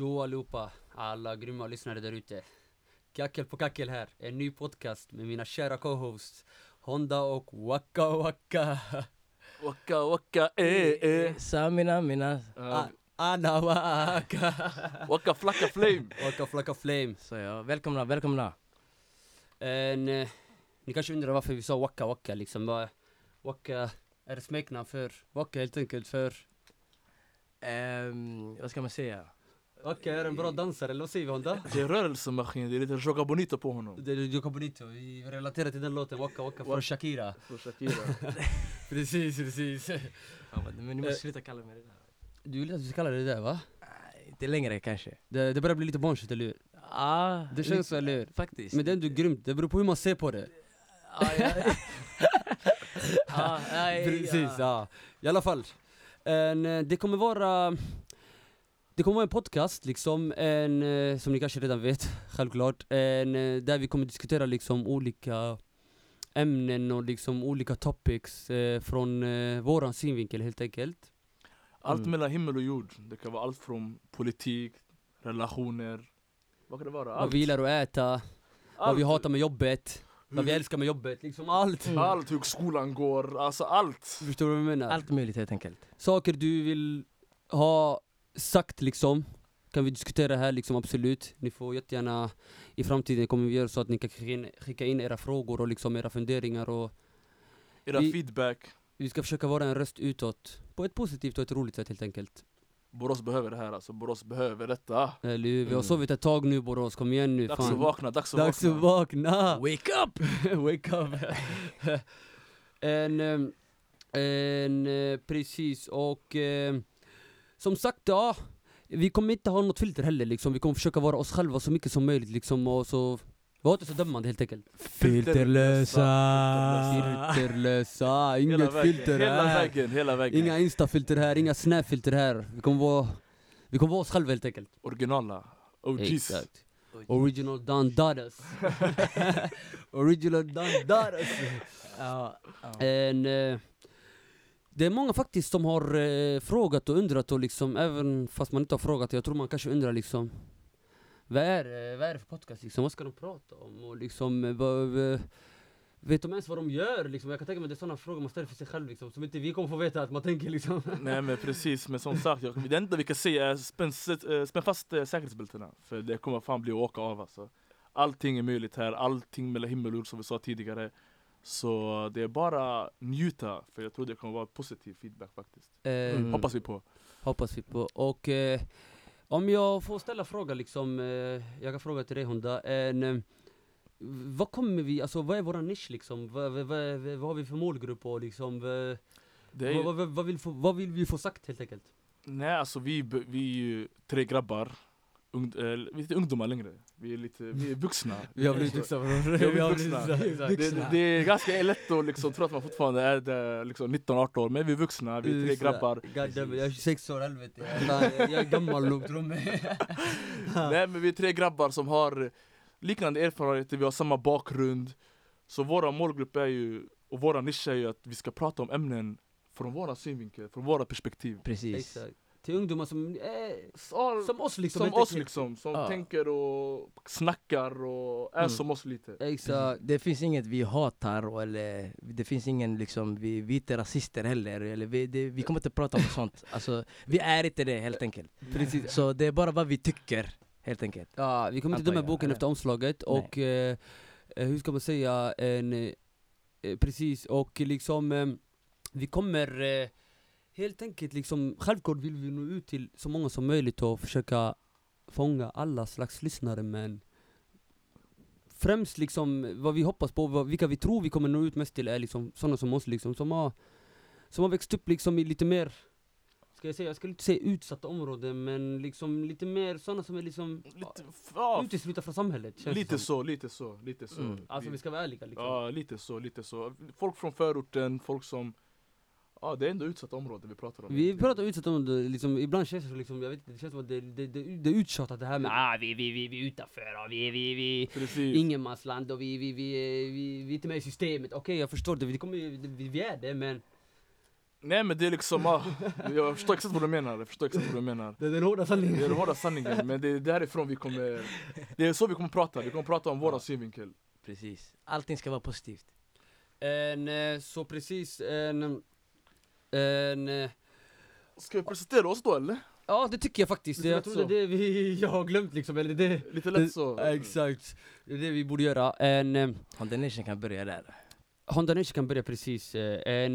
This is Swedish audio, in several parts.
Tjo allihopa, alla grymma lyssnare där ute. Kackel på kackel här, en ny podcast med mina kära co-hosts Honda och Waka Waka. Waka waka eh eh Samina mina. A- Anna Waka. Waka flacka flame Waka Flacka Flame. Så ja, välkomna, välkomna. En, eh, ni kanske undrar varför vi sa Waka Waka liksom. Waka är ett smeknamn för Waka helt enkelt för Ehm, vad ska man säga? Waka är en bra dansare, eller vad säger vi Honda? Det är rörelsemaskin, det är lite Joga Bonito på honom Det är Jocko Bonito, vi relaterar till den låten Waka Waka från Shakira. Från Shakira Precis, precis. Men ni Eh. måste sluta kalla mig det där. Du vill att vi ska kalla det det där va? Inte längre kanske. Det, det börjar bli lite barnsligt, eller hur? Ja, Det känns så, eller hur? Faktiskt. Men det är ändå grymt, det beror på hur man ser på det. Ja, ja. ja, nej, Precis, ja. I alla fall. En, eh, det kommer vara... Det kommer vara en podcast liksom, en, eh, som ni kanske redan vet, självklart. En, eh, där vi kommer diskutera liksom olika ämnen och liksom olika topics eh, från eh, våran synvinkel helt enkelt. Allt Mm. mellan himmel och jord Det kan vara allt från politik, relationer Vad kan det vara? Vad Allt vi gillar att äta, vad vi Allt. hatar med jobbet, vad vi Hur- älskar med jobbet, liksom allt. Mm. Allt, hur skolan går, alltså allt Förstår du vad jag menar? Allt möjligt helt enkelt. saker du vill ha sagt liksom kan vi diskutera här liksom absolut. Ni får jättegärna i framtiden kommer vi göra så att ni kan skicka in, era frågor och liksom era funderingar och Era Vi- feedback vi ska försöka vara en röst utåt på ett positivt och ett roligt sätt helt enkelt. Borås behöver det här alltså, Borås behöver detta Eller hur? Vi har Mm. sovit ett tag nu Borås, kom igen nu Dags att fan. vakna, dags att Dags att vakna vakna! Wake up! Wake up! en, ehm, en, eh, precis och ehm, som sagt ja, vi kommer inte ha något filter heller liksom, vi kommer försöka vara oss själva så mycket som möjligt liksom och så var inte så dömande helt enkelt. Filterlösa, Hela inget vägen, filter hela här. vägen, hela vägen Inga instafilter här, inga snapfilter här. Vi kommer vara, vi kommer vara oss själva helt enkelt. Originala. OGs Exakt. Original Don Dadas Original Don Dadas Ja, ja. En, eh, det är många faktiskt som har eh, frågat och undrat och liksom, även fast man inte har frågat, jag tror man kanske undrar liksom Vad är, eh, vad är det för podcast liksom? Vad ska de prata om? Och liksom, eh, vad, eh, vet de ens vad de gör liksom? Jag kan tänka mig att det är sådana frågor man ställer för sig själv liksom, som inte vi kommer få veta att man tänker liksom Nej men precis, men som sagt, jag, det enda vi kan säga är spänn, spänn fast eh, säkerhetsbältena För det kommer fan bli att åka av alltså Allting är möjligt här, allting mellan himmel och jord som vi sa tidigare så det är bara njuta, för jag tror det kommer vara positiv feedback faktiskt eh, Mm. Hoppas vi på Hoppas vi på. Och eh, om jag får ställa fråga liksom, eh, jag kan fråga till dig Honda. En, eh, vad kommer vi, alltså vad är våran nisch liksom? Vad, vad, vad, vad har vi för målgrupp och liksom, vad, det är, vad, vad, vad, vill få, vad vill vi få sagt helt enkelt? Nej alltså vi, vi är ju tre grabbar Ung, eh, Vi är inte ungdomar längre, vi är lite, vi är vuxna. Vi har blivit vuxna Vi har blivit vuxna. det, det är ganska lätt att liksom tro att man fortfarande är där, liksom 19-18 år, men vi är vuxna, vi är tre grabbar. God damn jag är 26 år helvete, jag, jag är gammal nog tro mig. Nej men vi är tre grabbar som har liknande erfarenheter, vi har samma bakgrund. Så våra målgrupp är ju, och våra nisch är ju att vi ska prata om ämnen från våra synvinkel, från våra perspektiv. Precis. Exakt. Till ungdomar som, eh, Som, oss liksom som oss liksom, som Ja. tänker och snackar och är Mm. som oss lite Exakt, Det finns inget vi hatar och eller det finns ingen liksom, vi, vi är inte rasister heller eller vi, det, vi kommer inte prata om sånt. Alltså, vi är inte det helt enkelt. precis Så det är bara vad vi tycker, helt enkelt. Ja, vi kommer inte döma boken efter omslaget Nej. och eh, eh, hur ska man säga, en, eh, precis och liksom eh, vi kommer eh, helt enkelt liksom, självklart vill vi nå ut till så många som möjligt och försöka fånga alla slags lyssnare men främst liksom vad vi hoppas på, vad, vilka vi tror vi kommer nå ut mest till är liksom sådana som oss liksom, som har, som har växt upp liksom i lite mer Ska jag säga, jag skulle inte säga utsatta områden men liksom lite mer sådana som är liksom Lite, ja, uteslutna från samhället känns lite som. så, lite så, lite så Mm. Alltså vi ska vara ärliga liksom Ja lite så, lite så Folk från förorten, folk som Ja det är ändå utsatta områden vi pratar om Vi pratar utsatta områden, liksom, ibland känns det som liksom, jag vet inte, det känns som att det, det, det, det är uttjatat det här med ah, vi, vi, vi, vi är utanför och vi, vi, vi Precis ingenmansland och vi, vi, vi, vi, vi, är inte med i systemet Okej jag förstår det, vi, kommer, vi, vi är det men Nej men det är liksom, ah, jag förstår exakt vad du menar, jag förstår exakt vad du menar Det är den hårda Det sanningen. är den hårda sanningen, men det är därifrån vi kommer Det är så vi kommer prata, vi kommer prata om våran synvinkel Precis. Allting ska vara positivt. En, eh, så precis, en... En... eh, Ska vi presentera oss då eller? Ja det tycker jag faktiskt, jag tror det är det vi, jag har glömt liksom, eller det... Lite lätt så Exakt, det är det vi borde göra. En... eh, Honda Nation kan börja där. Honda Nation kan börja precis. eh, En,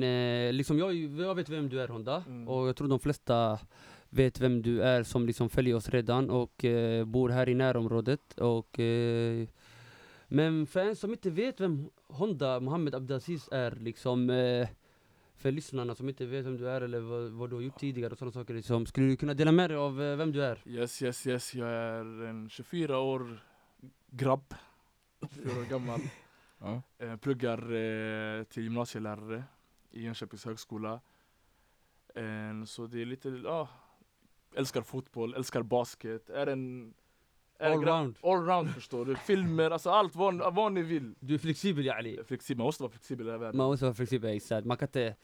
liksom jag, jag vet vem du är Honda, Mm. och jag tror de flesta vet vem du är som liksom följer oss redan och eh, bor här i närområdet. Och, eh, men för en som inte vet vem Honda Mohammed Abdelaziz är, liksom, eh, för lyssnarna som inte vet vem du är eller vad, vad du har gjort tidigare och sådana saker, liksom, skulle du kunna dela med dig av eh, vem du är? Yes, yes, yes, jag är en 24 år grabb 24 år gammal Ja. eh, Pluggar eh, till gymnasielärare i Jönköpings högskola eh, Så det är lite, ja Älskar fotboll, älskar basket, är en Allround. Allround förstår du, filmer, alltså allt vad, vad ni vill Du är flexibel yani. Flexibel, man måste vara flexibel i den här världen Man måste vara flexibel, exakt. Man kan inte...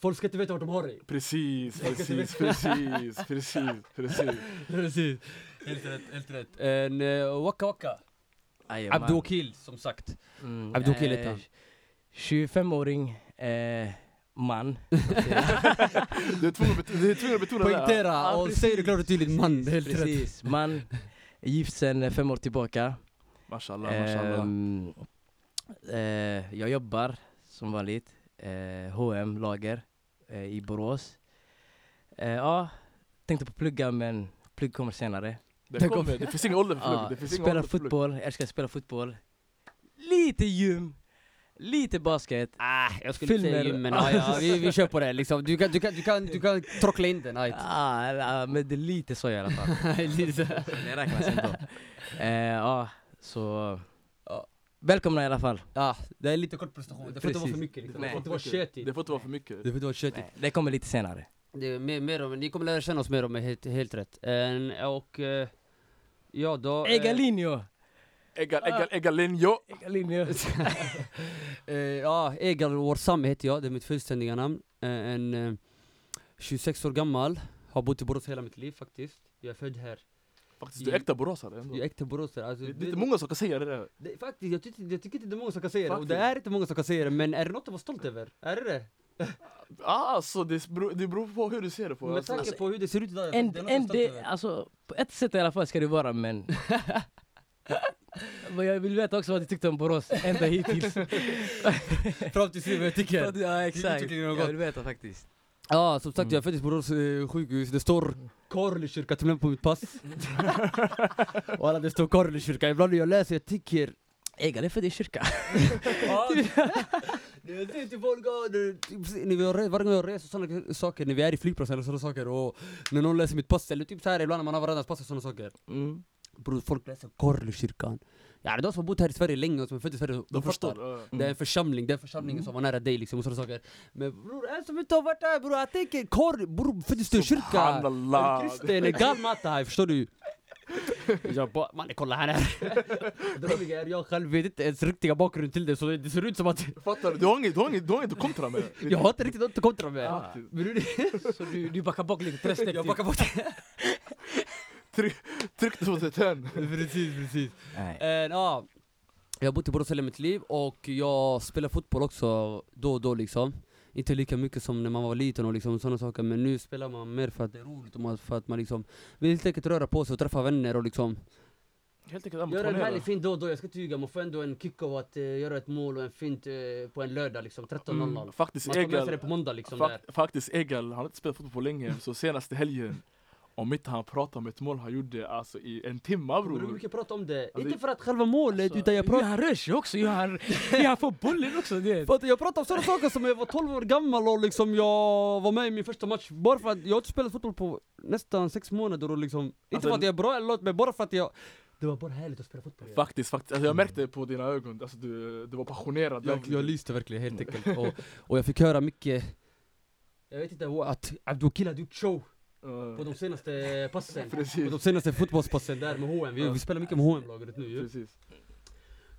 Folk ska inte veta vart de har dig. Precis, precis, precis, precis, precis Precis. Helt rätt, helt rätt. En uh, Waka Waka. Abdokil, som sagt. Mm, Abdokil eh, heter han. 25-åring, eh, man. Du är tvungen att betona det. Poängtera Ja, och säg det klart och tydligt man. Det är helt rätt. Precis, man. Gift sen fem år tillbaka. Mashallah, mashallah Ehm, eh, jag jobbar som vanligt, eh, H&M lager eh, i Borås. Eh, ja, tänkte på plugga men plugg kommer senare. Det, Det kommer, det finns ingen ålder för plugg, Ja, spela ålder för plugg. fotboll, jag älskar att spela fotboll. Lite gym, lite basket. Ah, jag skulle inte säga Filmer. gym men ah, ja, vi, vi kör på det liksom. Du kan, du kan, du kan, du kan trockla in den. ajt. Ah, ah, men det är lite så i alla fall. Lite. Det räknas ändå. Eh, ja, så... Ja. Välkomna i alla fall. Ja, det är lite kort prestation. Det får inte vara för mycket liksom. Det får inte vara tjötigt. Det får inte vara för mycket Det får inte vara tjötigt. Det kommer lite senare. Det är mer, mer om, ni kommer lära känna oss mer om helt, helt rätt. En, och eh, ja då... eh, Egalinho! Egal, egal, egalinho Egalinho! eh, ja, Egal Warsam heter jag, det är mitt fullständiga namn. Eh, en eh, 26 år gammal, har bott i Borås hela mitt liv faktiskt. Jag är född här. Faktiskt, du är äkta boråsare ändå Jag är äkta boråsare. Alltså, Det är inte många som kan säga det där det, faktiskt, jag, tycker, jag tycker inte det är många som kan säga det, och det är inte många som kan säga det, men är det något att vara stolt över? Är det det? Ah, alltså det beror, det beror på hur du ser det på Med alltså, tanke på hur det ser ut idag, En, det en, det, alltså, på ett sätt i alla fall ska det vara men... Men jag vill veta också vad du tyckte om Borås ända hittills. Fram tills nu, vad jag tycker. ja exakt, jag vill veta faktiskt. Ja, som sagt Mm. jag föddes på Borås eh, sjukhus, det står Karlekyrka till och med på mitt pass. och alla det står Karlekyrka, ibland när jag läser jag tycker Egal är för din kyrka. Jag säger till folk, varje gång jag reser sådana saker, när vi är i flygplatsen eller sådana saker och när någon läser mitt pass, eller typ så här ibland när man har varandras pass och sådana saker Mm. Bror, folk läser Korlekyrkan Ja, det är de som har bott här i Sverige länge och som är födda i Sverige, de, De förstår ja. Det är en församling, det är församlingen som var nära dig liksom och sådana saker Men bror, en som inte har varit där bror, jag tänker korv, bror föddes du i kyrka? Är Subhanallah du kristen? Är galmata här, förstår du? Jag bara, mannen kolla här är Det roliga är, jag själv vet inte ens riktiga bakgrund till det så det ser ut som att Fattar du? Du har inget, du har inget, du har inget att kontra med jag har inte riktigt något att kontra med Ja. Bror, Så du, du backar bak lite, tre steg jag backar bort Tryckte som ett tenn Precis, precis. Nej. Eh, ja, jag har bott i Borås hela mitt liv och jag spelar fotboll också då och då liksom. Inte lika mycket som när man var liten och liksom sådana saker men nu spelar man mer för att det är roligt och för att man liksom vill helt enkelt röra på sig och träffa vänner och liksom Helt enkelt Göra en härlig fint då och då, jag ska inte ljuga, man får ändå en kick av att eh, göra ett mål och en fint eh, på en lördag liksom, 13.00 mm, Faktiskt Man tar med sig det på måndag liksom Fak- där. Faktiskt Egal, han har inte spelat fotboll på länge Så senaste helgen Om inte han pratar om ett mål han gjorde alltså i en timme Bror bror mycket prata om det? Alltså, inte för att själva målet Alltså, utan jag pratar han rör sig också, han, får bollen också. Det. Jag pratar om sådana saker som jag var 12 år gammal och liksom jag var med i min första match Bara för att jag har inte spelat fotboll på nästan sex månader och liksom Inte Alltså, för att jag är bra eller något men bara för att jag Det var bara härligt att spela fotboll Faktiskt, faktiskt alltså, jag märkte på dina ögon, alltså, du, du var passionerad jag, jag lyste verkligen helt enkelt och, och jag fick höra mycket Jag vet inte, att Abdulkil hade gjort show på de senaste passen På de senaste fotbollspassen där med H&M vi, vi spelar mycket med H&M laget nu ju precis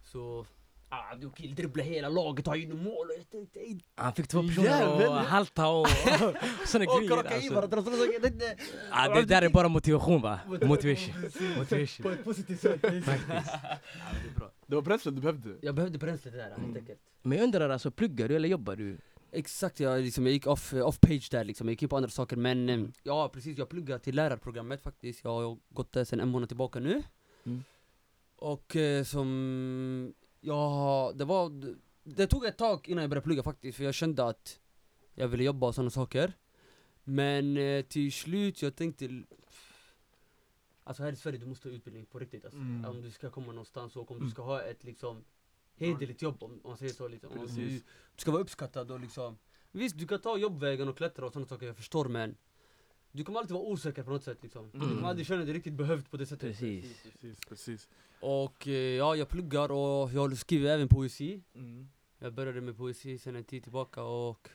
Så ah, du kill dribbla hela laget, ta in mål. Och jag tänkte, ey, Han fick två personer att halta och såna grejer alltså. Ja, det där är bara motivation va? Motivation. Motivation. På ett positivt sätt. Det var bränslet du behövde. Jag behövde bränsle där helt Mm. enkelt. Men jag undrar alltså, pluggar du eller jobbar du? Exakt, jag, liksom, jag gick off, off page där liksom, jag gick in på andra saker men eh, ja precis, jag pluggar till lärarprogrammet faktiskt, jag har gått där sen en månad tillbaka nu Mm. Och eh, som, ja det var, det tog ett tag innan jag började plugga faktiskt för jag kände att jag ville jobba och sådana saker Men eh, till slut, jag tänkte Alltså här i Sverige, du måste ha utbildning på riktigt alltså. Mm. Om du ska komma någonstans och om Mm. du ska ha ett liksom hederligt jobb om man säger så liksom. Om du, Precis. du ska vara uppskattad och liksom Visst, du kan ta jobbvägen och klättra och sådana saker, jag förstår men Du kommer alltid vara osäker på något sätt liksom. Du Mm. kommer aldrig känna dig riktigt behövd på det sättet Precis. Precis, precis. Och eh, ja, jag pluggar och jag skriver även poesi Mm. Jag började med poesi sen en tid tillbaka och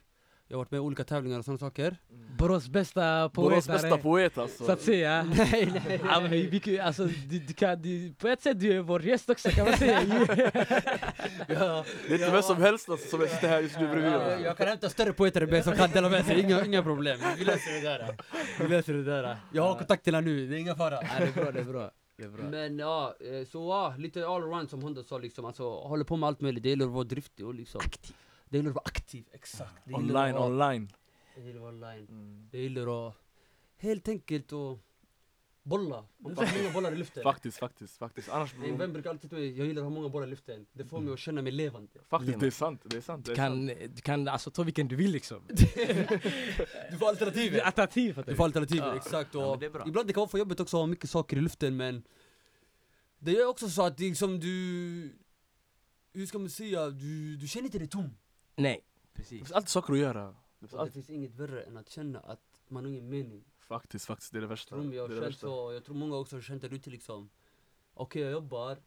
Jag har varit med i olika tävlingar och sådana saker Mm. Borås bästa Borås poet bästa poet alltså. Så att säga. Nej nej Ja, men vi, alltså, du, du kan, du, på ett sätt du är vår gäst också kan man säga. ja, Det är inte vem som helst alltså, som sitter här just nu bredvid jag, jag, jag kan hämta större poeter än mig som kan dela med sig, inga, inga problem Vi löser det där Vi löser det där Jag har kontakterna nu, det är inga fara Ja, det är bra, det är bra. Det är bra. Men ja, eh, så ja, lite all around som Honda sa liksom, alltså håller på med allt möjligt, det gäller att vara driftig och liksom Aktiv. Det gäller att vara aktiv, exakt Det Online, att vara- online. Det gäller att vara online Mm. Det gäller att helt enkelt att bolla, man får ha många bollar i luften Faktiskt, faktiskt, faktiskt. Annars Min vän brukar alltid säga jag gillar att ha många bollar i luften, det får mig att känna mig levande Faktiskt, det är sant. Det är sant. Det Du är kan, sant. du kan alltså ta vilken du vill liksom. Du får alternativ Du Du får alternativ, Ja. exakt Ja, och men det är bra. ibland det kan vara för jobbigt också att ha mycket saker i luften men Det är också så att det liksom du Hur ska man säga, du, du känner inte dig tom Nej, Det precis. finns alltid saker att göra. Det finns Och det alltid, finns inget värre än att känna att man har ingen mening faktiskt, faktiskt. Det är det värsta. Tro mig, jag Det har det känt värsta. så, jag tror många också har känt det ute liksom Okej jag jobbar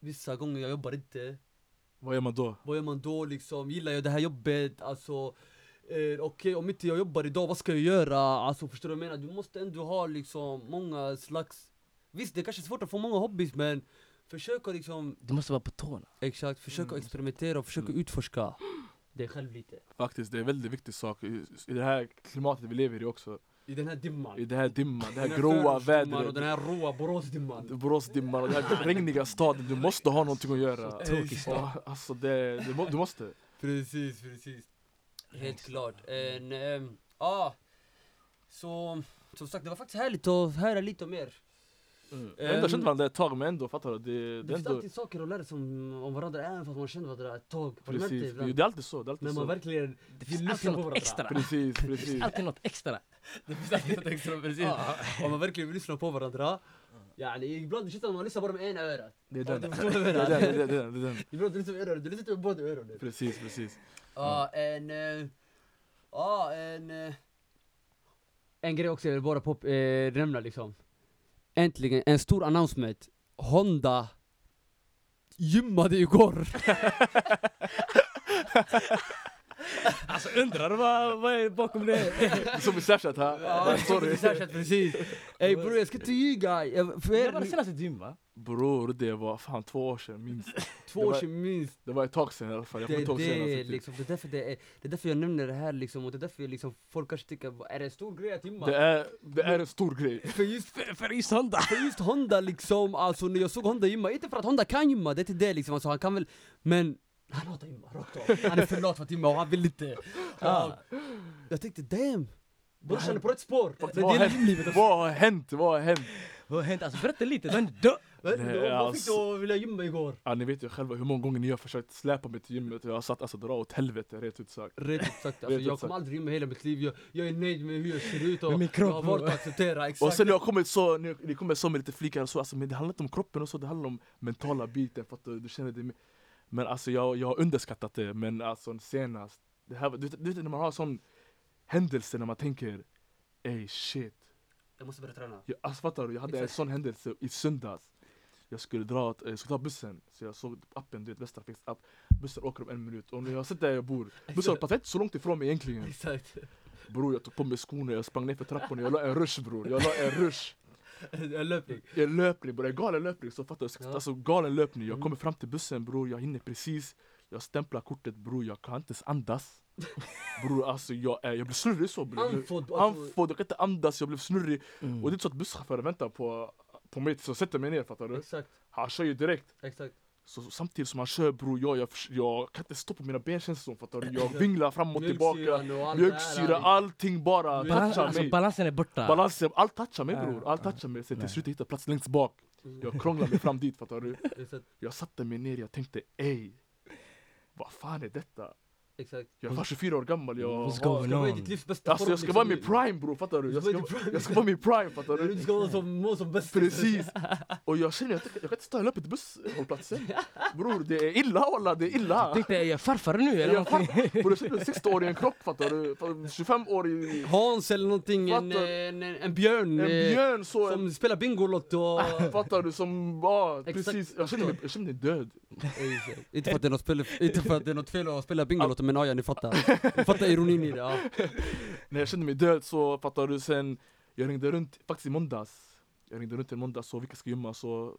Vissa gånger jag jobbar inte Vad gör man då? Vad gör man då liksom? Gillar jag det här jobbet? Alltså eh, Okej om inte jag jobbar idag, vad ska jag göra? Alltså förstår du vad jag menar? Du måste ändå ha liksom många slags Visst det är kanske är svårt att få många hobbys men Försök att liksom Du måste vara på tårna. Exakt, försök Mm. att experimentera och försök att Mm. utforska dig själv lite Faktiskt, det är en väldigt viktig sak. I, det här klimatet vi lever i också. I den här dimman I det här dimman, det Den här gråa förortsdimman och den vädret. här råa Boråsdimman Boråsdimman och den här regniga staden. Du måste ha någonting att göra. Tråkig stad. Ja, Alltså det, du, du måste. Precis, precis Helt klart, en, ehm, ja Så, som sagt det var faktiskt härligt att höra lite mer Mm. Ändå känt varandra ett tag men ändå, fattar du? Det, Det det finns ändå... alltid saker att lära sig om, om varandra även fast man känner varandra ett tag det Precis, ibland? det är alltid så. Det är alltid När man så. verkligen Det finns alltid på något varandra extra. Precis, precis. Alltid något extra. Det finns alltid något extra precis Ja. Om man verkligen vill lyssna på varandra ibland det känns som att man lyssnar bara med ena örat Det är den. det Det är den, det är den, det det. Ibland du lyssnar med ena örat, du lyssnar med båda öronen Precis, precis. Ja, en... eh, Ja, en... eh, En grej också jag vill bara pop, eh, nämna liksom Äntligen, en stor announcement. Honda gymmade igår Alltså undrar vad, vad är bakom det? Som i Snapchat här. Ja, Sorry. Särskilt precis Ey bror jag ska inte ljuga, Jag- för Det var det senaste gym va? Bror, det var fan två år sedan minst. två år sedan minst Det var ett tag sedan i alla fall. Jag Det det, senast. liksom, det, är därför det, är, det är därför jag nämner det här liksom, och det är därför liksom, folk kanske tycker, är det en stor grej att gymma? Det är, det är en stor grej. För just För, för just Honda! För just Honda liksom, alltså när jag såg Honda gymma, inte för att Honda kan gymma, det är inte det liksom, alltså han kan väl, men han hatar gymma rakt av. Han är för lat för att och han vill inte. Ja. Jag tänkte damn, brorsan är på rätt spår. Det är Vad har livet. Vad har hänt? Vad har hänt? Vad har hänt? Alltså berätta lite, den dö! Vad Nej, vad fick du alltså. att vilja gymma igår? Ja, ni vet ju själva hur många gånger ni har försökt släpa mig till gymmet och jag har satt alltså dra åt helvete rent ut sagt. Rätt ut sagt, alltså, jag kommer aldrig gymma hela mitt liv, jag, jag är nöjd med hur jag ser ut och Med min kropp, jag har valt att acceptera, Och exakt. sen när jag kommit så, ni, ni kommer så med lite flikar och så, alltså, men det handlar inte om kroppen och så, det handlar om mentala biten för att du, du känner dig. Men alltså jag, jag har underskattat det, men alltså senast, det här, du, vet- du vet när man har sån händelse när man tänker Ey shit, Jag måste börja träna. jag, alltså fattar du? Jag hade en sån händelse i söndags. Jag skulle dra, jag skulle ta bussen, så jag såg appen, du vet Västtrafiks app. Bussen åker om en minut, och när jag sitter där jag bor Bussen var inte så långt ifrån mig egentligen. Exakt. Bror jag tog på mig skorna, jag sprang ner för trapporna, jag la en rush bror, jag la en rush En löpning. En löpning bror, en galen löpning så fattar du? Ja. Alltså galen löpning, jag Mm. kommer fram till bussen bror, jag hinner precis Jag stämplar kortet bror, jag kan inte ens andas Bror alltså jag, är, jag blir snurrig så bror Andfådd. Alltså, Andfådd, jag kan inte andas, jag blev snurrig Mm. Och det är inte så att busschauffören väntar på, på mig tills jag sätter mig ner fattar du? exakt, Han kör ju direkt exakt. Så, samtidigt som han kör bror, jag, jag, jag kan inte stå på mina ben känns det som fattar du? Jag vinglar fram och tillbaka Mjölksyra, allting bara Balans, touchar alltså, mig balansen är borta. Balansen, allt touchar mig Ja, bror, allt ja. touchar mig Sen till slut jag hittar plats längst bak Jag krånglar mig fram dit fattar du? Jag satte mig ner, jag tänkte ey Vad fan är detta? Exakt. Jag är fan 24 år gammal, jag What's going Ska vara i ditt livs bästa Alltså jag ska vara i min liksom. prime bror, fattar du? Jag ska vara jag ska vara min prime fattar Du du? ska vara som, må som bäst. Precis! Och jag känner jag, jag kan inte ställa upp till busshållplatsen Bror det är illa walla, det är illa! Tänkte jag, är jag farfar nu eller Jag någonting? Bror jag känner 60 år i en kropp fattar du? 25 år i... Hans eller någonting, en, en, en, en björn. En eh, björn så... En, Som spelar Bingolotto. fattar du? Som, ja precis, jag känner mig, jag känner mig död inte, för att det är något spel, inte för att det är något fel att spela Bingolotto men ja, ni fattar. Ni fattar ironin i det. Ja. När jag kände mig död så fattar du sen Jag ringde runt, faktiskt i måndags Jag ringde runt i måndags så vilka ska gömma så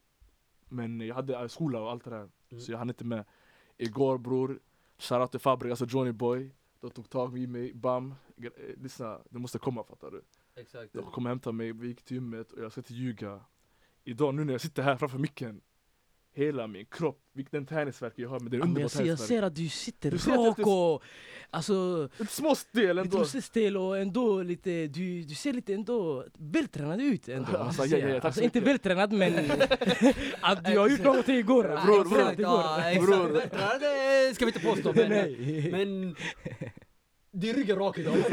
Men jag hade äh, skola och allt det där Mm. Så jag hann inte med Igår bror, shoutout till Fabrik, alltså Johnny Boy De tog tag i mig, bam eh, Lyssna, du måste komma fattar du Exakt. De kom och hämtade mig, vi gick till gymmet och jag ska inte ljuga Idag nu när jag sitter här framför micken Hela min kropp, vilken träningsvärk jag har men det är men underbart jag, ser, att du sitter Du ser att jag rak och... Alltså, Ett små stel lite ändå muskelstelt och ändå lite... Du, du ser lite ändå vältränad ut ändå. Alltså, ja, ja, alltså inte vältränad men... att du har gjort någonting igår. Bror, Alltså, bror. Bror. Bättre, Det ska vi inte påstå men, men det är ryggen rak idag.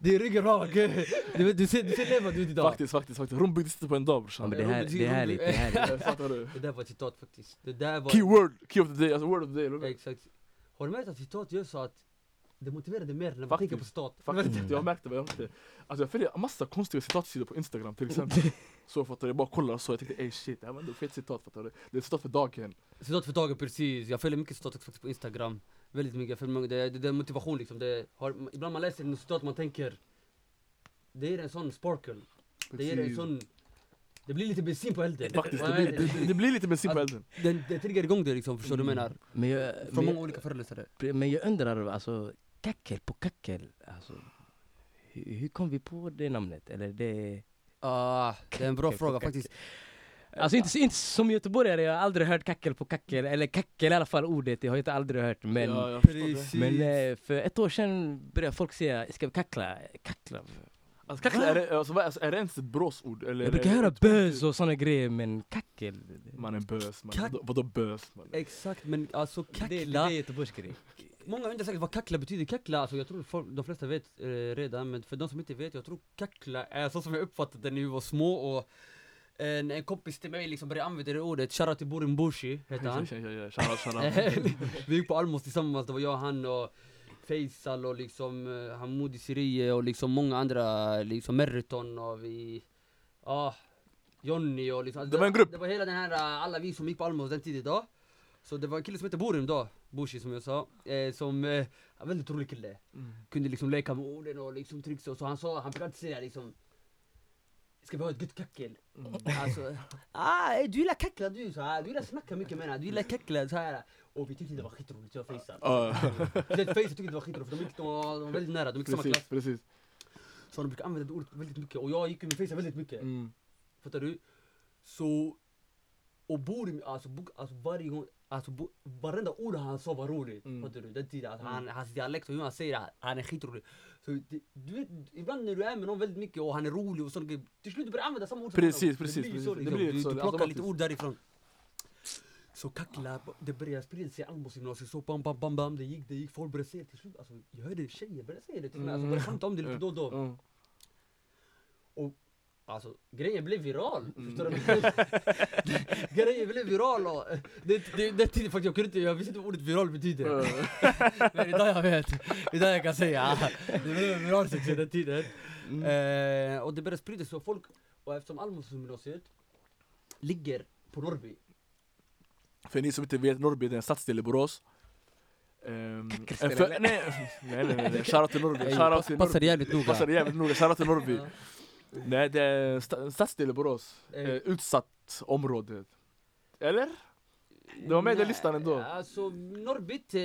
Det är ryggen rak. Du, du, ser, du ser levande ut idag. Faktiskt, faktiskt, faktiskt Rom byggdes inte på en dag brorsan det, här, det är härligt, det är härligt. Fattar du? Det där var ett citat faktiskt. Det där var... Keyword, key of the day, alltså word of the day eller hur? Exakt. Har du märkt att citat gör så att det motiverar dig mer när man Faktiskt. tänker på citat? Faktiskt, jag märkte det, jag märkte det. Alltså jag följer massa konstiga citatsidor på instagram till exempel Så fattar du, jag bara kollar så, jag tänkte ey shit, det här var ändå fet citat fattar du? Det är ett citat för dagen Citat för dagen, precis. Jag följer mycket citat faktiskt på Instagram. Väldigt mycket. Många, det, det, det är motivation liksom. Det har, ibland man läser en citat man tänker Det är en sån sparkle. Det ger en sån Det blir lite bensin på elden. Faktiskt, det blir, det, det blir lite bensin på elden Den, det triggar igång det liksom, förstår du vad jag menar? Men jag, Från men, många olika föreläsare. men jag undrar, alltså, kackel på kackel, alltså, hur, hur kom vi på det namnet? Eller det... Ah, det är en bra fråga kackel. faktiskt. Alltså inte, inte som göteborgare, jag har aldrig hört kackel på kackel, eller kackel i alla fall ordet, jag har inte aldrig hört men ja, det. Men eh, för ett år sedan började folk säga, ska vi kackla? Kackla? Alltså, kackla, är, det, alltså, alltså, är det ens ett bråsord? Eller Jag brukar det höra bös och såna grejer men kackel? Man är bös man, Kack- vadå, bös man? Exakt, men alltså Det, det kackla är göteborgsgrej. Många undrar säkert vad kackla betyder. Kackla, alltså jag tror folk, de flesta vet eh, redan, men för de som inte vet, jag tror kackla är så som jag uppfattade det när vi var små och en, en kompis till mig liksom började använda det ordet, shoutout till Borin Bushi heter han. Shoutout, shoutout. vi gick på Almos tillsammans, det var jag, han och Faisal och liksom uh, Hamoudi Sirie och liksom många andra, liksom Meriton och vi, ja, Jonny och liksom Det var en grupp. Det var hela den här, eh, alla vi som gick på Almos den tiden då Så det var en kille som hette Borim då, Bushi som jag sa, eh, som, eh, väldigt rolig kille Mm. Kunde liksom leka med orden och liksom trixa och så, han sa, han säga liksom Ska vi ha ett gött kackel? Mm. Alltså, ah, du gillar kackla du, så här. du gillar snacka mycket med henne, du gillar kackla så här. Och vi tyckte det var skitroligt, jag och Faisal Speciellt Faisal tyckte det var skitroligt för de, gick, de, var, de var väldigt nära, de gick i samma klass precis Så de brukar använda det ordet väldigt mycket och jag gick med Faisal väldigt mycket mm. Fattar du? Så, och Borim, alltså, bo, alltså varje gång, alltså bo, varenda ord han sa var roligt. Mm. Fattar du? Den tiden, alltså, Mm. han, hans dialekt och hur han säger det, han är skitrolig. Så det, du vet, ibland när du är med någon väldigt mycket och han är rolig och sånt, till slut du börjar använda samma ord som Precis, honom. precis, Det blir precis. så Det liksom. blir du, så, du plockar lite ord därifrån. Så kackla, det började sprida sig i Almos gymnasium, så bam bam bam bam, det gick, det gick, folk började säga det till slut, alltså jag hörde tjejer börja säga det till mig, alltså började skämta om det lite då och då. Mm. Alltså grejen blev viral, Mm. förstår du? grejen blev viral och det, det, det tiden faktiskt, jag kunde inte, jag visste inte vad ordet viral betyder. Mm. Men idag jag vet, idag jag kan säga. Det blev viral succé den tiden. Mm. eh, Och det började sprida sig och folk, och eftersom Almosgymnasiet ligger på Norrby. För ni som inte vet, Norrby är en stadsdel i Borås. En för- nej, nej, nej, nej, shoutout till Norrby, shoutout till Passar Norrby. jävligt noga. Passar jävligt noga, shoutout till Norrby. Nej, det är en stadsdel Borås. Eh. Eh, utsatt område. Eller? Det var med i den listan ändå. Alltså Norrbit, eh,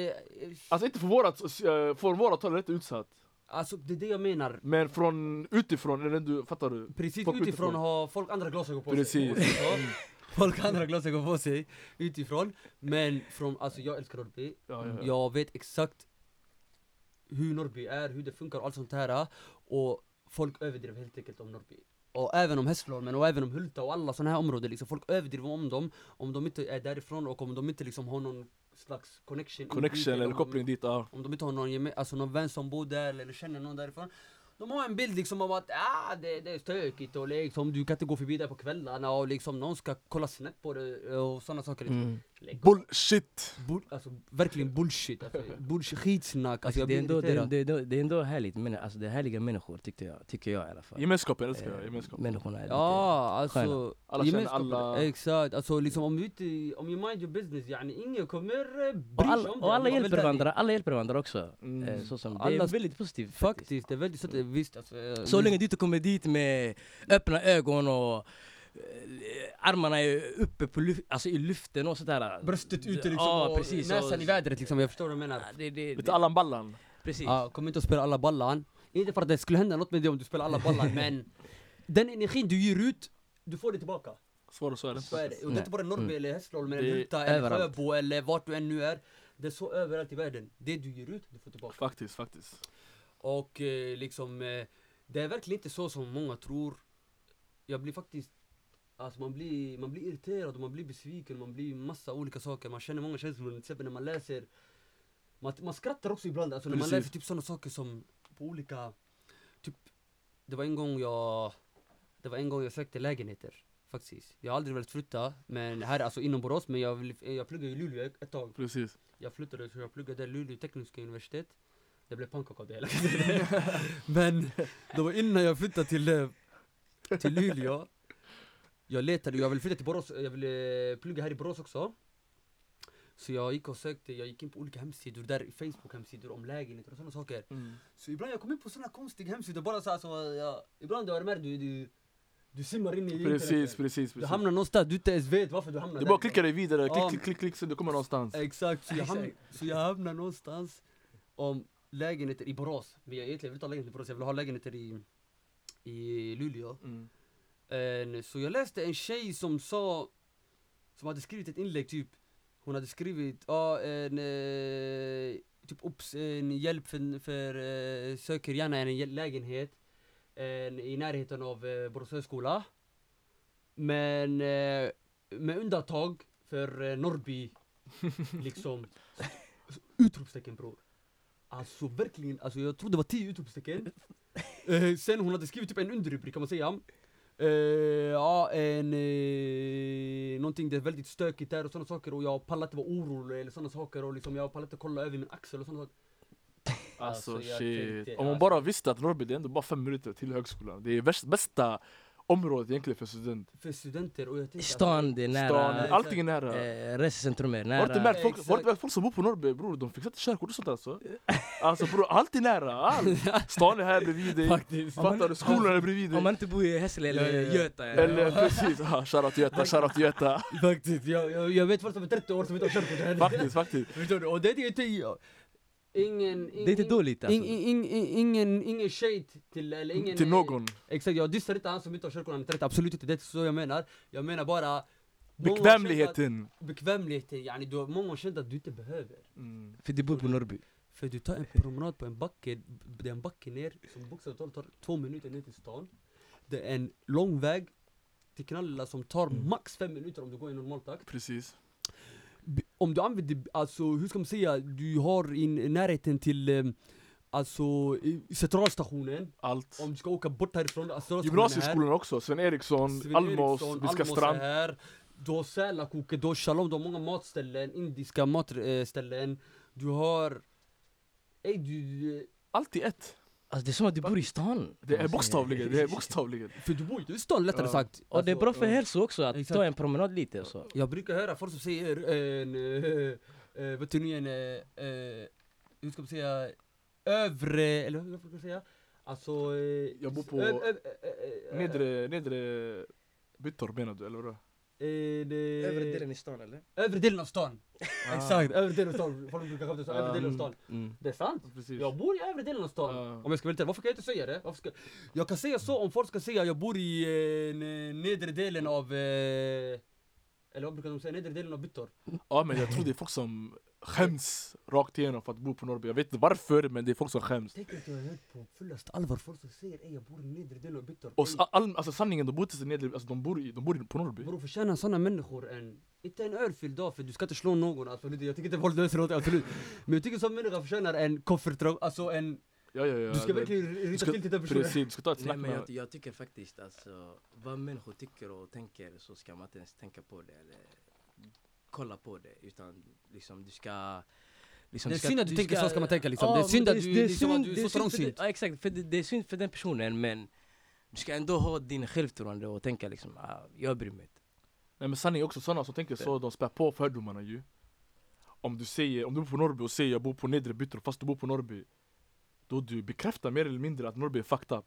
Alltså inte för vårat, eh, från vårat håll är det inte utsatt. alltså det är det jag menar. Men från utifrån det du, fattar du? Precis Folk utifrån utifrån. har folk andra glasögon på Precis. sig. Så, folk har andra glasögon på sig utifrån. Men från, alltså jag älskar Norrby. Ja, ja, ja. Jag vet exakt hur Norrby är, hur det funkar och allt sånt här. Och folk överdriver helt enkelt om Norrby. Och även om Hässleholmen och även om Hulta och alla såna här områden liksom, folk överdriver om dem om de inte är därifrån och om de inte liksom har någon slags connection Connection eller om- koppling dit, ja. om de inte har någon, alltså någon vän som bor där eller känner någon därifrån De har en bild liksom av att ah, det, det är stökigt och liksom du kan inte gå förbi där på kvällarna och liksom någon ska kolla snett på det och sådana saker liksom. Mm. Av. Bullshit! Bull, alltså verkligen bullshit, alltså, bullshit, skitsnack, alltså, Alltså, det, är ändå, det, är- det, är det är ändå härligt, men, alltså, det är härliga människor tycker jag, tycker jag i alla fall. Gemenskapen älskar jag, Eh, gemenskapen. Människorna är lite... Ja, alltså sköna. Alla känner alla. Exakt, alltså liksom om du inte, om you mind your business yani, ingen kommer eh, bry Och sig alla, om och det, alla om man hjälper varandra, alla hjälper varandra också. Mm. Eh, så som, det Alla- är väldigt positivt faktiskt. Faktiskt, det är väldigt så att, visst alltså, eh, Så länge du inte kommer dit med öppna ögon och eh, armarna är uppe på lyf- alltså i luften och sådär. Bröstet ute liksom Ja, och precis, näsan och- i vädret liksom, jag förstår vad du menar Ja, det, det, du Allan Ballan? precis. Ja, kom inte att spela alla ballan Inte för att det skulle hända något med det om du spelar alla ballan men Den energin du ger ut, du får det tillbaka Svårare så är det inte. Så är det, och det är Nej. inte bara Norrby Mm. eller Hässleholmen Det eller är Hulta eller. Sjöbo eller vart du än nu är Det är så överallt i världen, det du ger ut, du får tillbaka Faktiskt, faktiskt. Och eh, liksom, eh, det är verkligen inte så som många tror Jag blir faktiskt Alltså man blir, man blir irriterad och man blir besviken, man blir massa olika saker, man känner många känslor, till exempel när man läser Man, man skrattar också ibland, alltså när man läser typ sådana saker som på olika Typ, det var en gång jag Det var en gång jag sökte lägenheter Faktiskt, jag har aldrig velat flytta, men här är alltså inom Borås, men jag, vill, jag pluggade i Luleå ett- tag. Precis. jag flyttade så jag pluggade Luleå tekniska universitet. Det blev pannkaka av det hela. Men det var innan jag flyttade till, till Luleå Jag letade, jag ville flytta till Borås, jag ville plugga här i Borås också Så jag gick och sökte, jag gick in på olika hemsidor där, Facebook hemsidor om lägenheter och sådana saker Mm. Så ibland jag kom in på sådana konstiga hemsidor bara såhär så, jag, ibland har jag med du, du, du simmar in i Precis, internet. precis, Du precis. hamnar någonstans du inte ens vet varför du hamnar Du där bara klickar dig vidare, Ja. klick, klick, klick, klick så du kommer någonstans. Exakt, så jag, hamn, Exakt. så jag hamnar någonstans om lägenheter i Borås Men jag egentligen vill inte ha lägenheter i Borås, jag vill ha lägenheter i, i Luleå Mm. En- Så jag läste en tjej som sa Som hade skrivit ett inlägg typ Hon hade skrivit, ja en eh, Typ obs, en hjälp för, för eh, söker gärna en lägenhet en, I närheten av eh, Borås högskola. Men eh, med undantag för eh, Norrby Liksom. Utropstecken bror. Alltså verkligen, alltså jag trodde det var tio utropstecken. Eh, Sen hon hade skrivit typ en underrubrik kan man säga Eh, ja, en, eh, någonting det är väldigt stökigt där och sådana saker och jag pallar inte vara orolig eller sådana saker och liksom jag pallar inte kolla över min axel och sådana saker Alltså, Alltså, shit. tänkte- Om man alltså- bara visste att Norrby det är ändå bara fem minuter till högskolan. Det är värst, bästa området egentligen för student. För studenter och jag tänkte Stan, det är nära. Stan, allting är nära. Eh, resecentrum är Har du inte nära. märkt folk, märkt folk som bor på Norrby bror, de fixar inte körkort och sånt alltså. Alltså bror, allt är nära, allt. Stan är här bredvid dig. Faktiskt Fattar du? Skolan är bredvid Om dig. man inte bor i Hässle eller Ja, ja, ja. Göta. Eller precis, ah, shoutout Göta, shoutout Göta. Faktiskt, jag, jag, jag vet folk som är 30 år som inte har körkort Faktiskt, faktiskt. Förstår du? Och det är inte jag Ingen, Det är inte dåligt alltså. ing, ing, ing, ingen, ingen shade till, eller ingen Till någon. Exakt, jag dissar inte han som inte har körkort, han är 30, absolut inte, det är inte så jag menar Jag menar bara Bekvämligheten. att- Bekvämligheten, yani du har många har känt att du inte behöver Mm. För du bor på Norrby. För du tar en promenad på en backe, det är en backe ner som bokstavligt talat tar två minuter ner till stan Det är en lång väg till Knalla som tar Mm. max fem minuter om du går i normal takt Precis. Om du använder, alltså hur ska man säga, du har i närheten till eh, Alltså centralstationen, Allt. om du ska åka bort härifrån, alltså, är här. Gymnasieskolan också, Sven Eriksson, Sven Almås, Eriksson, Viska Almås är strand. här Du har Sälakoket, du har Shalom, du har många matställen, indiska matställen Du har... Ey du... Allt i ett. Alltså det är som att du bor i stan. Det är bokstavligen, det är bokstavligen. För du bor ju inte i stan lättare Ja. sagt Och det är bra Alltså, för eh, hälsa också att exakt. ta en promenad lite och så. Jag brukar höra folk som säger en... eh, eh, vet du nu en... eh, eh, hur ska man säga? Övre... Eller hur ska man säga? Alltså... Eh, Jag bor på Nedre, nedre Byttorp menar du eller vadå? Eh, det- Övre delen i stan eller? Övre delen av stan! Ah. Exakt, övre delen av stan. Folk brukar skämta så, övre delen av stan. Mm. Det är sant! Precis. Jag bor i övre delen av stan. Ja. Om jag ska vara lite varför kan jag inte säga det? Varför ska... Jag kan säga så om folk ska säga jag bor i eh, ne- nedre delen av... Eh... Eller vad brukar de säga? Nedre delen av Byttorp. Ja men jag tror det är folk som skäms rakt igenom för att bo på Norrby. Jag vet inte varför men det är folk som skäms. Tänk att jag har hört på fullaste allvar folk som säger ey jag bor i nedre delen av Byttorp. Och all, alltså sanningen, de bor inte så nedre, alltså de bor, i, de bor i, på Norrby. Bror förtjänar sådana människor en... Inte en örfil dag för du ska inte slå någon absolut. Jag tycker inte folk löser något absolut. Men jag tycker som människa förtjänar en koffert, alltså en... Ja, ja, ja. Du ska verkligen rita till till den personen. Precis, du ska ta ett snack med jag, jag tycker faktiskt alltså, vad människor tycker och tänker så ska man inte ens tänka på det eller kolla på det utan liksom du ska liksom, Det är synd att du tänker så ska man tänka, liksom. Ja, Det är synd att du- liksom, att du är det så synd trångsynt. det- Ja exakt, för det, det är synd för den personen men du ska ändå ha din självförtroende och tänka liksom, ah, jag bryr mig inte. Nej men sanningen är också sådana som tänker så, de spär på fördomarna ju. Om du säger, om du bor på Norrby och säger jag bor på nedre Byttorp fast du bor på Norrby. Då du bekräftar mer eller mindre att Norrby är fucked up.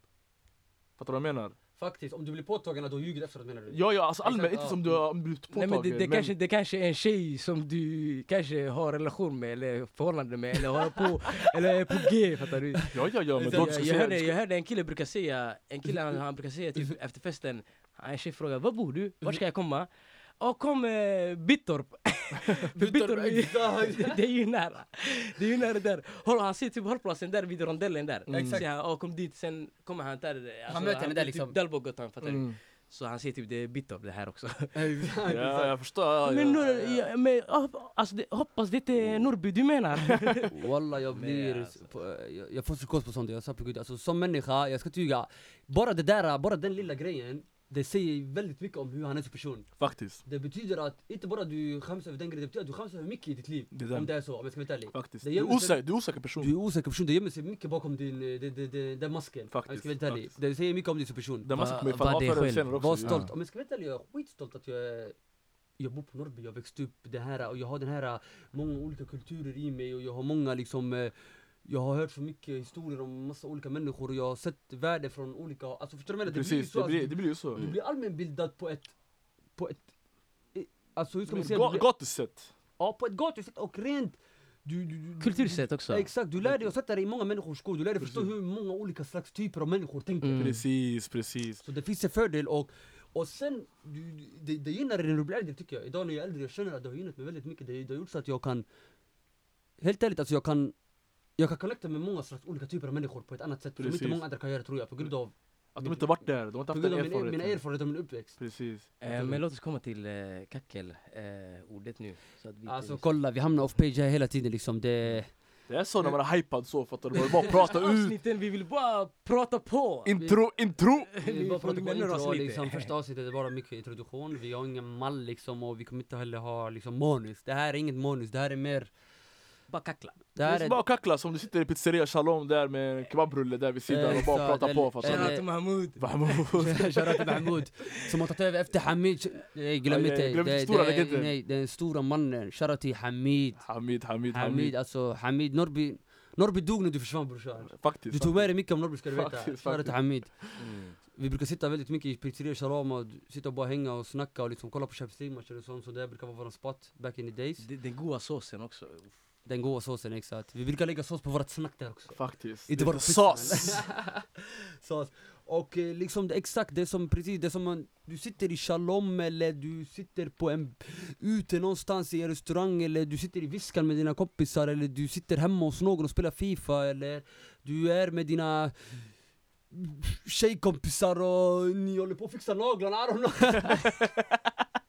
Fattar du vad jag menar? Faktiskt, om du blir påtagen att du har ljugit efteråt menar du? Ja ja, alltså allmänt, inte ja. som du har blivit Nej påtagen. men det, det, kanske, det kanske är en tjej som du kanske har relation med eller förhållande med eller har på, eller är på G fattar du? Ja ja ja, men Jag- Jag, hörde, jag hörde en kille brukar säga, en kille han, han brukar säga typ efter festen, en tjej frågar var bor du? Var ska jag komma? Ja kom eh, Bittorp! Bittorp det är ju nära, det är ju nära där. Håll, han ser typ hållplatsen där vid rondellen där. Mm. Han, ja kom dit, sen kommer han där, alltså, möter henne där är liksom. Typ Dalbogatan fattar du? Mm. Så han säger typ det är Bittorp det här också. Ja jag förstår. Ja, Men, ja, nu, ja. ja, men ja, alltså, det, hoppas det inte är Norrby du menar? Walla jag blir, alltså. på, jag, jag får psykos på sånt, jag sa på gud, alltså som människa, jag ska tyga, bara det där, bara den lilla grejen, det säger väldigt mycket om hur han är som person. Faktiskt. Det betyder att, inte bara du skäms över den grejen, det betyder att du skäms över mycket i ditt liv. Det den. Om det är så, om jag ska vara ärlig. Faktiskt. Det Du är osäker, du är osäker person. Du är osäker person, det gömmer sig mycket bakom din, eh, det, det, det, den masken. Faktiskt, Om jag ska vara ärlig. faktiskt. Det säger mycket om dig som person. Den masken kommer falla vad av förr eller senare också. Var stolt, om jag ska vara ärlig, jag är skitstolt att jag är jag bor på Norrby, jag växte upp det här och jag har den här många olika kulturer i mig och jag har många liksom eh, jag har hört så mycket historier om massa olika människor och jag har sett värde från olika, alltså förstår du vad jag menar? Det blir ju Precis, så, det blir, alltså, det blir ju så. du blir allmänbildad på ett, på ett, alltså hur ska man säga? Blir, Gatusätt. ja på ett gatusätt och rent du, du, du, Kultursätt också. Ja, exakt, du lär dig att sätta dig i många människors skor, du lär dig förstå hur många olika slags typer av människor tänker. Mm. Precis, precis. Så det finns en fördel och, och sen, du, du- det, det gynnar dig när du blir äldre tycker jag. Idag när jag är äldre, jag känner att det har gynnat mig väldigt mycket. Det, det har gjort så att jag kan, helt ärligt alltså jag kan jag kan connecta med många slags olika typer av människor på ett annat sätt som Precis. inte många andra kan göra tror jag på grund av, Att de inte varit där, de har inte haft den min, mina erfarenheten. erfarenheter av min uppväxt. Precis. Eh, men låt oss komma till eh, kackel, eh, nu. Så att vi Alltså missar- kolla, vi hamnar off page här hela tiden liksom. Det, Det är så när man är hypad så, fattar du? Man bara prata ut. Avsnitten, vi vill bara prata på! Intro, intro! vi Vi bara får pratar på intro, liksom, första avsnittet är bara mycket introduktion, vi har ingen mall liksom och vi kommer inte heller ha liksom manus. Det här är inget manus, det här är mer Bara kackla. Det är bara kackla som du sitter i pizzeria Shalom där med en kebabrulle där vid sidan och bara pratar på fattar du? Shoutout till Mahmoud! Shoutout till Mahmoud som har tagit över efter Hamid. Nej glöm inte, glöm inte det, stora det, legenden. nej, den stora mannen. Shoutout till Hamid. Hamid, Hamid, Hamid, alltså Hamid, Norrby, Norrby dog när du försvann brorsan. Faktiskt. Du tog med dig mycket om Norrby ska du veta. Shoutout till. Hamid. Mm. Vi brukar sitta väldigt mycket i pizzeria Shalom och sitta och bara hänga och snacka och liksom kolla på Champions League-matcher och sånt. Så det brukar vara våran spot back in the days. Den goda såsen också. Den goda såsen exakt. Vi brukar lägga sås på vårat snack där också. Faktiskt. Inte bara sås. sås. Och eh, liksom det, exakt det som precis, det som man, du sitter i Shalom eller du sitter på en, ute någonstans i en restaurang eller du sitter i Viskan med dina kompisar eller du sitter hemma hos någon och spelar Fifa eller du är med dina tjejkompisar och ni håller på att fixa naglarna, I don't know.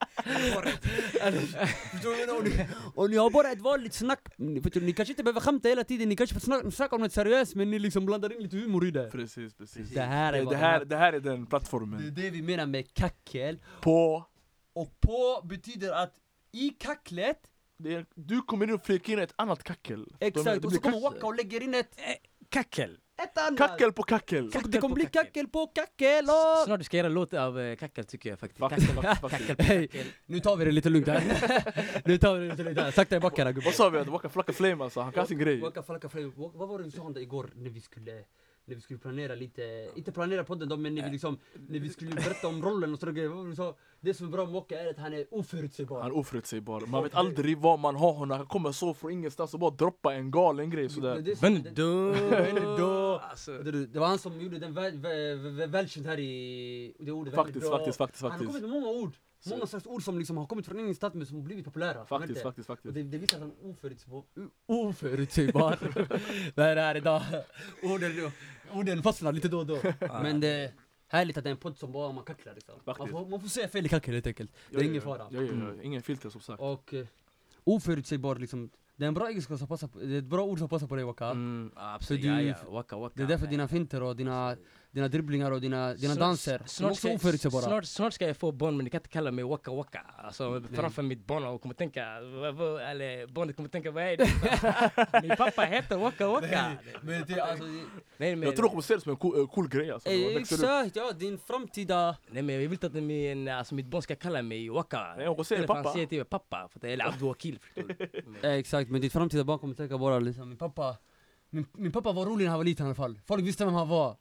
Och ni- har bara ett vanligt snack, Ni- du, ni kanske inte behöver skämta hela tiden, ni kanske får snacka, om något seriöst men ni liksom blandar in lite humor i det Precis, precis. Det här är Det, här, det här är den Det är plattformen. det vi menar med kackel, På... och på betyder att i kacklet, Det är, du kommer in och flikar in ett annat kackel. Exakt, och så kommer Waka och lägger in ett, Kackel! Ett annat! Kackel på kackel! Så det kommer bli kackel. kackel på kackel och... Snart du ska göra en låt av eh, kackel tycker jag faktiskt. Kackel, kackel på kackel. Nu tar vi det lite lugnt här, nu tar vi det lite lugnt här, sakta i backarna gubbar Vad sa vi? Att Waka Flacka Flame alltså, han kan sin grej. Waka Flocka Flame, vad var det du sa igår när vi skulle när vi skulle planera lite, inte planera podden då men när vi liksom, när vi skulle berätta om rollen och sådana grejer, var det som är bra med Wocka är att han är oförutsägbar. Han är oförutsägbar, man vet aldrig vad man har. Honom, han kommer så från ingenstans och bara droppa en galen grej sådär. Benedå! Alltså, det, var han som gjorde den väl, väl, väl, välkänd här i, det ordet Faktiskt, bra. faktiskt, faktiskt, Han har kommit faktiskt. med många ord, Så- många slags ord som liksom har kommit från ingenstans men som har blivit populära. Faktiskt, du? faktiskt, Och faktiskt det, det visar att han är oförutsägbar. Oförutsägbar. det är här idag. Orden, orden fastnar lite då och då. Men det är härligt att det är en podd som bara man kacklar liksom. Man Faktiskt. får, man får säga fel i kackel helt enkelt. Det är ingen fara. Ja, ja, ja, Mm. ingen filter som sagt Och eh, oförutsägbar liksom. Det är en bra egenskap som passar på, det är ett bra ord som passar på dig Waka. mm, absolut, För ja, du- ja, waka waka Det är därför dina finter och dina, dina dribblingar och dina, dina Snart- danser, de är snart också ska- oförutsägbara. Snart, snart ska jag få barn men ni kan inte kalla mig waka waka. Alltså framför mitt barn och kommer tänka, eller barnet kommer tänka vad är det? Min pappa heter waka waka. Men det, alltså, Nej men, Jag tror de kommer se det som en cool, eh, cool grej alltså, eh, exakt, ja din framtida... nej men jag vill inte att min, alltså, mitt barn ska kalla mig waka. Nej, hon säger pappa. säger till mig pappa, för att, eller Abdouakil Eh, exakt, men ditt framtida barn kommer tänka bara liksom, min pappa min, min pappa var rolig när han var liten i alla fall, folk visste vem han var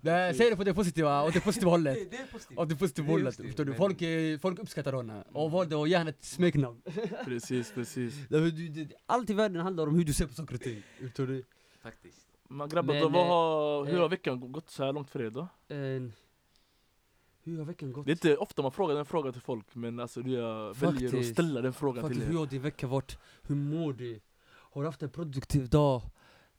det, Säg det på det positiva, och det positiva hållet Det är positivt och det positiva Det är hållet, förstår du? Folk, eh, folk uppskattar honom och valde att ge henne ett smeknamn Precis, precis Allt i världen handlar om hur du ser på saker och ting, förstår du? Faktiskt Men grabbar, Men, då, vad eh, har, hur eh, har veckan gått så här långt för er då? En, hur har veckan gått? Det är inte ofta man frågar den frågan till folk men alltså du jag väljer att ställa den frågan Faktiskt, till hur er har din vecka varit? Hur mår du? Har du haft en produktiv dag?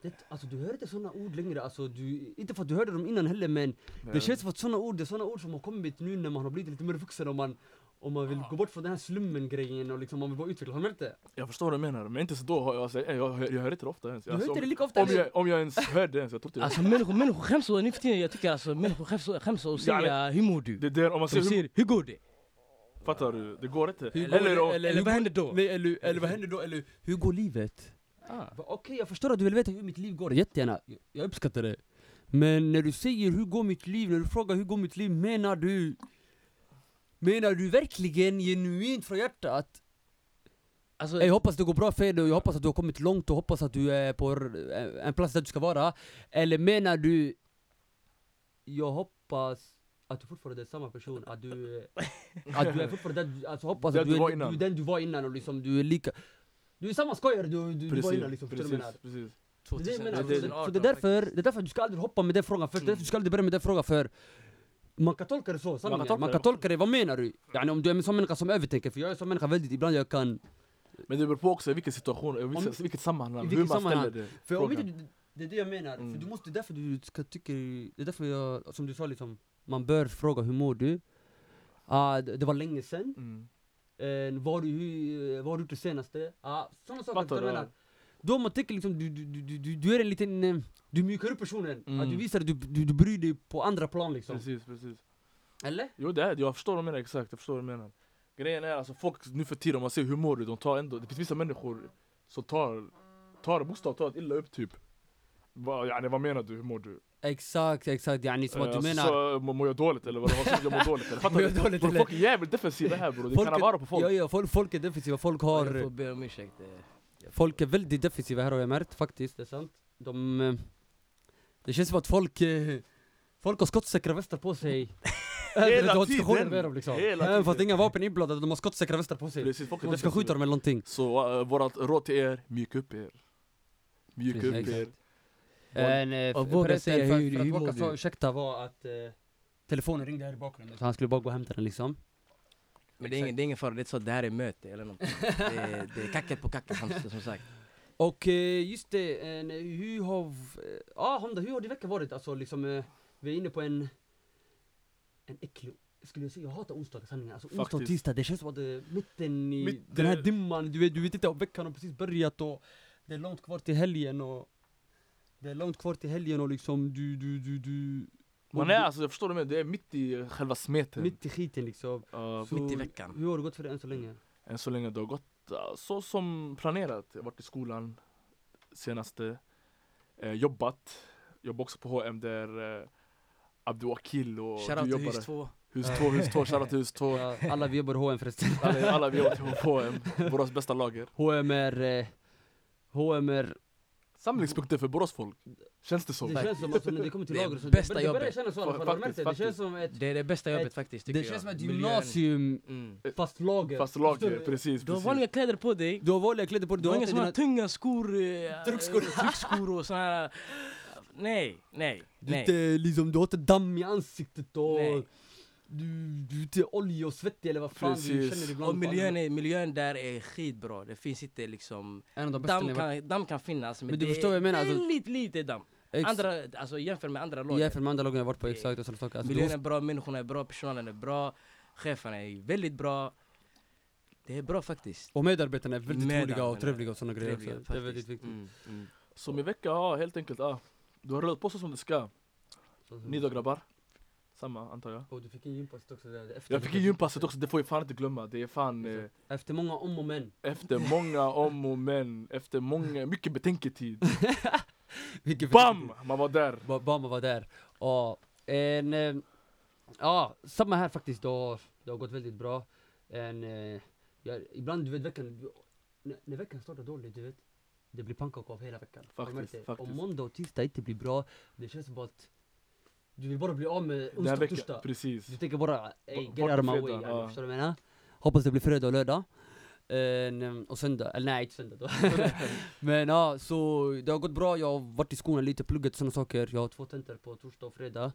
Det, alltså du hör inte såna ord längre, alltså, du, inte för att du hörde dem innan heller men det känns som att såna ord, det är såna ord som har kommit nu när man har blivit lite mer vuxen och man, och man vill gå bort från den här slummen grejen och liksom man vill bara utveckla, har du märkt det? Jag förstår vad du menar, men inte så då jag, alltså, jag, jag, jag hör inte det ofta ens Du hör alltså, inte det om, lika ofta om, jag, om jag ens hörde det ens, jag tror inte Alltså människor, människor skäms så nu för tiden, jag tycker alltså människor skäms, Ja, säga hur mår du? det, det, om man De säger hur, säger hur går det? fattar du? Det går inte Eller, det? Vad händer då? Nej, eller, eller vad händer då? Eller hur går livet? Ah. Okej, jag förstår att du vill veta hur mitt liv går, jättegärna. Jag- uppskattar det. Men när du säger hur går mitt liv, när du frågar hur går mitt liv, menar du... Menar du verkligen genuint från hjärtat? Alltså, Jag hoppas det går bra för dig och jag hoppas att du har kommit långt och hoppas att du är på r- en plats där du ska vara. Eller menar du... Jag hoppas att du fortfarande är samma person, att du... Att du är fortfarande du- alltså hoppas att du är, du är den du var innan och liksom du är lika... Du är samma skojare du, du, du var innan liksom, förstår du vad jag menar? precis Det är det jag menar, 2000 så det, så 2018 det, är därför, det är därför du ska aldrig hoppa med den frågan först, Mm. du ska aldrig börja med den frågan för man kan tolka det så, sanningen. tolka Man kan tolka det, vad menar du? Yani om du är en sån människa som övertänker, för jag är en sån människa väldigt, ibland jag kan Men det beror på också i vilken situation, i vilket, sammanhang, hur man ställer det För om inte, det är det jag menar, Mm. för du måste, därför du ska tycka, det är därför jag, som du sa liksom, man bör fråga hur mår du? Ah, det, det var länge sen, Mm. Eh, vad har du, hur- vad har du gjort det senaste? Ah, sådana saker, Fattar du vad jag menar? Då man tänker liksom, du, du, du, du, du, är en liten, eh, du mjukar upp personen, Mm. att du visar att du, du, du bryr dig på andra plan liksom Precis, precis Eller? Jo det är det, jag förstår vad du menar exakt, jag förstår vad du menar Grejen är alltså folk nu för tiden, om man ser hur mår du, de tar ändå, det finns vissa människor som tar, tar bokstavligt talat illa upp typ Va, yani, vad menar du, hur mår du? Exakt, exakt, yani som att Eh, du alltså, menar mår jag dåligt eller vad? Jag mår dåligt eller? Fattar du? jag dåligt? Folk är jävligt defensiva här bror, det Folk kan är- vara på folk Ja, ja, folk, folk är defensiva, folk Jag har får be om ursäkt eh, jag Folk är väldigt defensiva här har jag märkt faktiskt, det är sant De... eh, Det känns som att folk... eh, Folk har skottsäkra västar på sig Hela Du har diskussioner tiden. med dem liksom Hela Även fast tiden. inga vapen inblandade, de har skottsäkra västar på sig Precis, folk är De ska skjuta dem eller någonting Så uh, vårat råd till er, mjuk upp er Mjuka upp er exakt. En, eh, Och f- våga säga för, hur- för hur att mår Waka sa du? ursäkta var att eh, Telefonen ringde här i bakgrunden så han skulle bara gå och hämta den liksom Men det är, ingen, det är ingen fara, det är så det här är möte eller något det, är- det är kacket på kacket som, sagt Och eh, just det, en, hur har... eh, Ja Hamda, hur har din vecka varit? Alltså liksom, eh, vi är inne på en... En äcklig... Skulle jag säga, jag hatar onsdagar sanningen. Alltså onsdag och tisdag, det känns som att det är mitten i Mitt, den här eh, dimman, du vet, du vet inte, och veckan har precis börjat och det är långt kvar till helgen och... Det är långt kvar till helgen och liksom du, du, du, du... Man är alltså, jag förstår du men det är mitt i själva smeten Mitt i skiten liksom. Uh, Så Mitt i veckan. Hur har det gått för dig än så länge? Än så länge det har gått uh, så som planerat. Jag har varit i skolan senaste, eh, jobbat, jobbat också på H&M där uh, Abdouakil och Shoutout du till jobbade. hus 2 Hus 2, hus 2, shoutout till hus 2. Ja, alla vi jobbar H&M förresten. Alla, alla vi jobbar till H&M, Borås bästa lager. H&M är... eh, H&M är... Samlingspunkter för Boråsfolk. Känns det så? Det känns som alltså när det kommer till Det är lager så bästa det, det börjar jobbet. kännas så i alla fall, Fa- har du märkt det? Det faktiskt, känns som ett, Det är det bästa jobbet Ett- faktiskt tycker det jag. känns som ett gymnasium Mm. fast lager. Fast lager, du? precis. Du har precis. vanliga kläder på dig. Du har vanliga kläder på dig, Du har inga såna dina- tunga skor, eh, Tryckskor. tryckskor och såna här... Nej, nej, Du, nej. inte, liksom, du har inte damm i ansiktet och Nej. Du, du är olja och svettig eller vad fan du Precis. känner ibland. Och miljön, är, miljön där är skitbra. Det finns inte liksom... En av de bästa Damm kan, damm kan finnas men, Men du det förstår jag menar, är alltså- väldigt lite damm. Ex- Andra, alltså jämför med andra lag. Jämfört med andra lagen jag varit på, exakt saker. Alltså, Miljön du- är bra, människorna är bra, personalen är bra, cheferna är väldigt bra. Det är bra faktiskt. och medarbetarna är väldigt roliga och trevliga och sådana grejer Trevliga, också. Det är väldigt viktigt. Mm, mm. Så min vecka, ja helt enkelt, ja. Du har rullat på så som det ska. Ni då grabbar? Samma antar jag. Och du fick in gympasset också där, efter Jag fick in gympasset också, det får jag fan inte glömma. Det är fan eh, Efter många om och men. efter många om och men, efter många, mycket betänketid. Vilket BAM! Man var där. Ba- Bama var där. Och en, eh, ja, samma här faktiskt. Det har, det har gått väldigt bra. En, eh, ja, ibland, du vet veckan, när, när veckan startar dåligt, du vet. Det blir pannkaka av hela veckan. Faktiskt, faktiskt. Om måndag och tisdag inte blir bra, det känns som att du vill bara bli av med onsdag och torsdag. precis. Du tänker bara, ey, Bort get out of my way. ja. Förstår du vad jag menar? Hoppas det blir fredag och lördag. En, och söndag, eller nej inte söndag då. Men ja, så det har gått bra, jag har varit i skolan lite, pluggat sådana saker. Jag har två tentor på torsdag och fredag.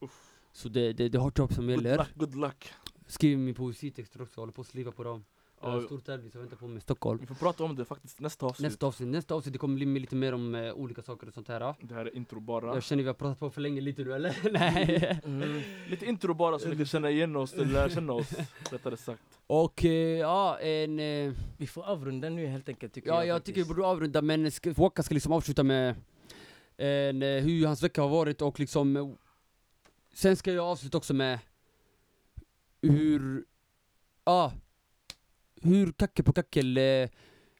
Så det, det, det är hårt jobb som Good gäller. luck, good luck. Skriver min poesitexter också, håller på att sliva på dem. Jag Ja, stor tävling som väntar på mig i Stockholm. vi får prata om det faktiskt nästa avsnitt. Nästa avsnitt, nästa avsnitt det kommer bli lite mer om eh, olika saker och sånt här. Det här är intro bara. Jag känner vi har pratat på för länge lite nu eller? nej. Mm. Lite intro bara så ni kan känna igen oss, eller lära känna oss rättare sagt. Och eh, ja, en... Eh, Vi får avrunda nu helt enkelt tycker Ja, jag jag faktiskt. tycker vi borde avrunda men ska, Waka ska liksom avsluta med en, eh, hur hans vecka har varit och liksom eh, Sen ska jag avsluta också med hur, ja, hur kacke på kackel eh,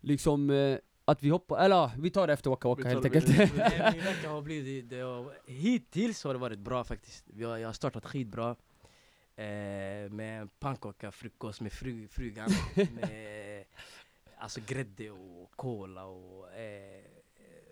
liksom eh, att vi hoppar, eller ja, vi tar det efter Waka Waka helt enkelt. Nej, Min vecka har blivit, det har, hittills har det varit bra faktiskt. Jag, har- jag har startat skitbra. Eh, med pannkaka, frukost med fru, frugan. med alltså grädde och cola och eh,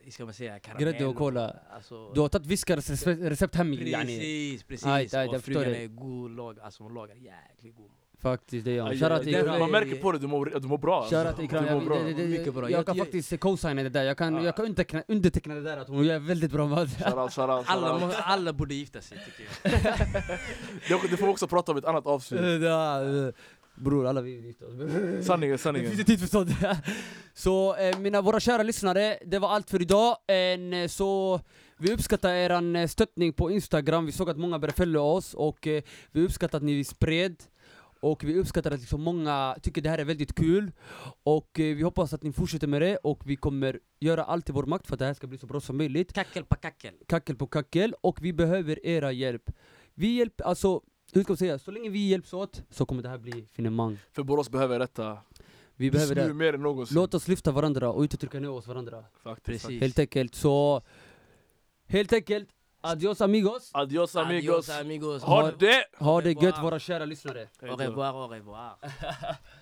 hur ska man säga, karamell. Grädde och cola. Alltså, Du har tagit viskares recept- hem yani. Precis, precis. Aj, aj, och frugan är god, lag, alltså hon lagar jäkligt god mat. Faktiskt, det jag. Aj, Shoutout till det-. Man märker på det, du mår, du mår bra. Shoutout alltså. till Ikram, jag, det, det, det, Mycket bra. jag Jag- kan jag- faktiskt co-signa det där, jag kan, Ja. jag kan underteckna, underteckna det där att hon gör väldigt bra mat. Shoutout, shoutout, Alla, shoutout. må- alla borde gifta sig tycker jag. Det, det får vi också prata om i ett annat avsnitt. Ja, eh, Bror, alla vi vill gifta oss. Sanningen, Det sanningen. finns en tid för sånt. Så eh, mina, våra kära lyssnare, det var allt för idag. En, eh, så vi uppskattar eran eh, stöttning på Instagram, vi såg att många började följa oss och eh, vi uppskattar att ni spred och vi uppskattar att liksom många tycker det här är väldigt kul och eh, vi hoppas att ni fortsätter med det och vi kommer göra allt i vår makt för att det här ska bli så bra som möjligt. Kackel på kackel. Kackel på kackel och vi behöver era hjälp. Vi hjälper, alltså, hur ska man säga, så länge vi hjälps åt så kommer det här bli finemang. För Borås behöver detta. Vi behöver Just nu det. mer än någonsin. Låt oss lyfta varandra och inte trycka ner oss varandra. Faktiskt, Precis. Helt enkelt, så... Helt enkelt, adios amigos! Adios amigos. Adios amigos. Ha det! Ha det gött våra kära lyssnare! Au revoir, au revoir.